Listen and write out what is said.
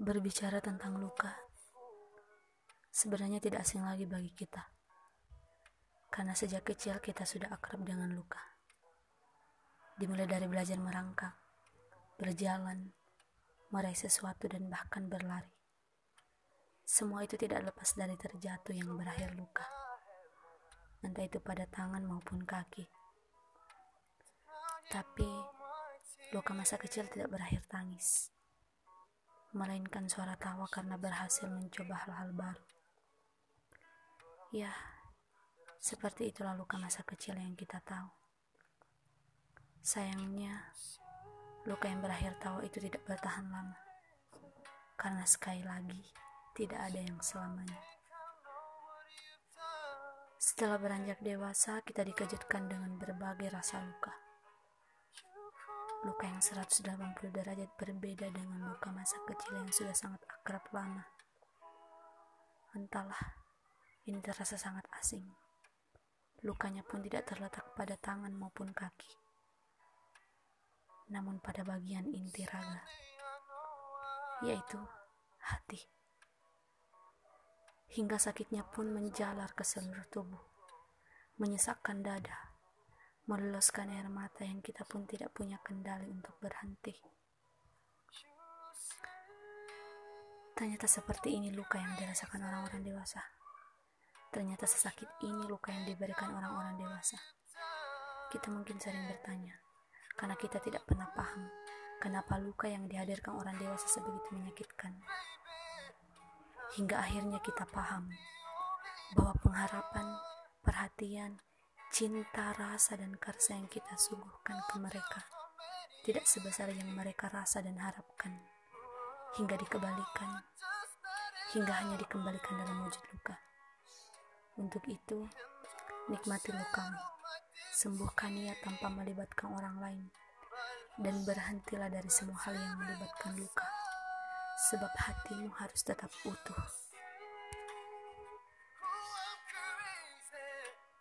Berbicara tentang luka, sebenarnya tidak asing lagi bagi kita. Karena sejak kecil kita sudah akrab dengan luka. Dimulai dari belajar merangkak, berjalan, meraih sesuatu dan bahkan berlari. Semua itu tidak lepas dari terjatuh yang berakhir luka. Entah itu pada tangan maupun kaki. Tapi luka masa kecil tidak berakhir tangis melainkan suara tawa karena berhasil mencoba hal-hal baru. Ya, seperti itulah luka masa kecil yang kita tahu. Sayangnya, luka yang berakhir tawa itu tidak bertahan lama. Karena sekali lagi, tidak ada yang selamanya. Setelah beranjak dewasa, kita dikejutkan dengan berbagai rasa luka luka yang 180 derajat berbeda dengan luka masa kecil yang sudah sangat akrab lama. Entahlah, ini terasa sangat asing. Lukanya pun tidak terletak pada tangan maupun kaki, namun pada bagian inti raga, yaitu hati. Hingga sakitnya pun menjalar ke seluruh tubuh, menyesakkan dada, meloloskan air mata yang kita pun tidak punya kendali untuk berhenti. Ternyata seperti ini luka yang dirasakan orang-orang dewasa. Ternyata sesakit ini luka yang diberikan orang-orang dewasa. Kita mungkin sering bertanya, karena kita tidak pernah paham kenapa luka yang dihadirkan orang dewasa sebegitu menyakitkan. Hingga akhirnya kita paham bahwa pengharapan, perhatian, cinta, rasa, dan karsa yang kita suguhkan ke mereka. Tidak sebesar yang mereka rasa dan harapkan, hingga dikembalikan, hingga hanya dikembalikan dalam wujud luka. Untuk itu, nikmati lukamu, sembuhkan ia tanpa melibatkan orang lain, dan berhentilah dari semua hal yang melibatkan luka, sebab hatimu harus tetap utuh.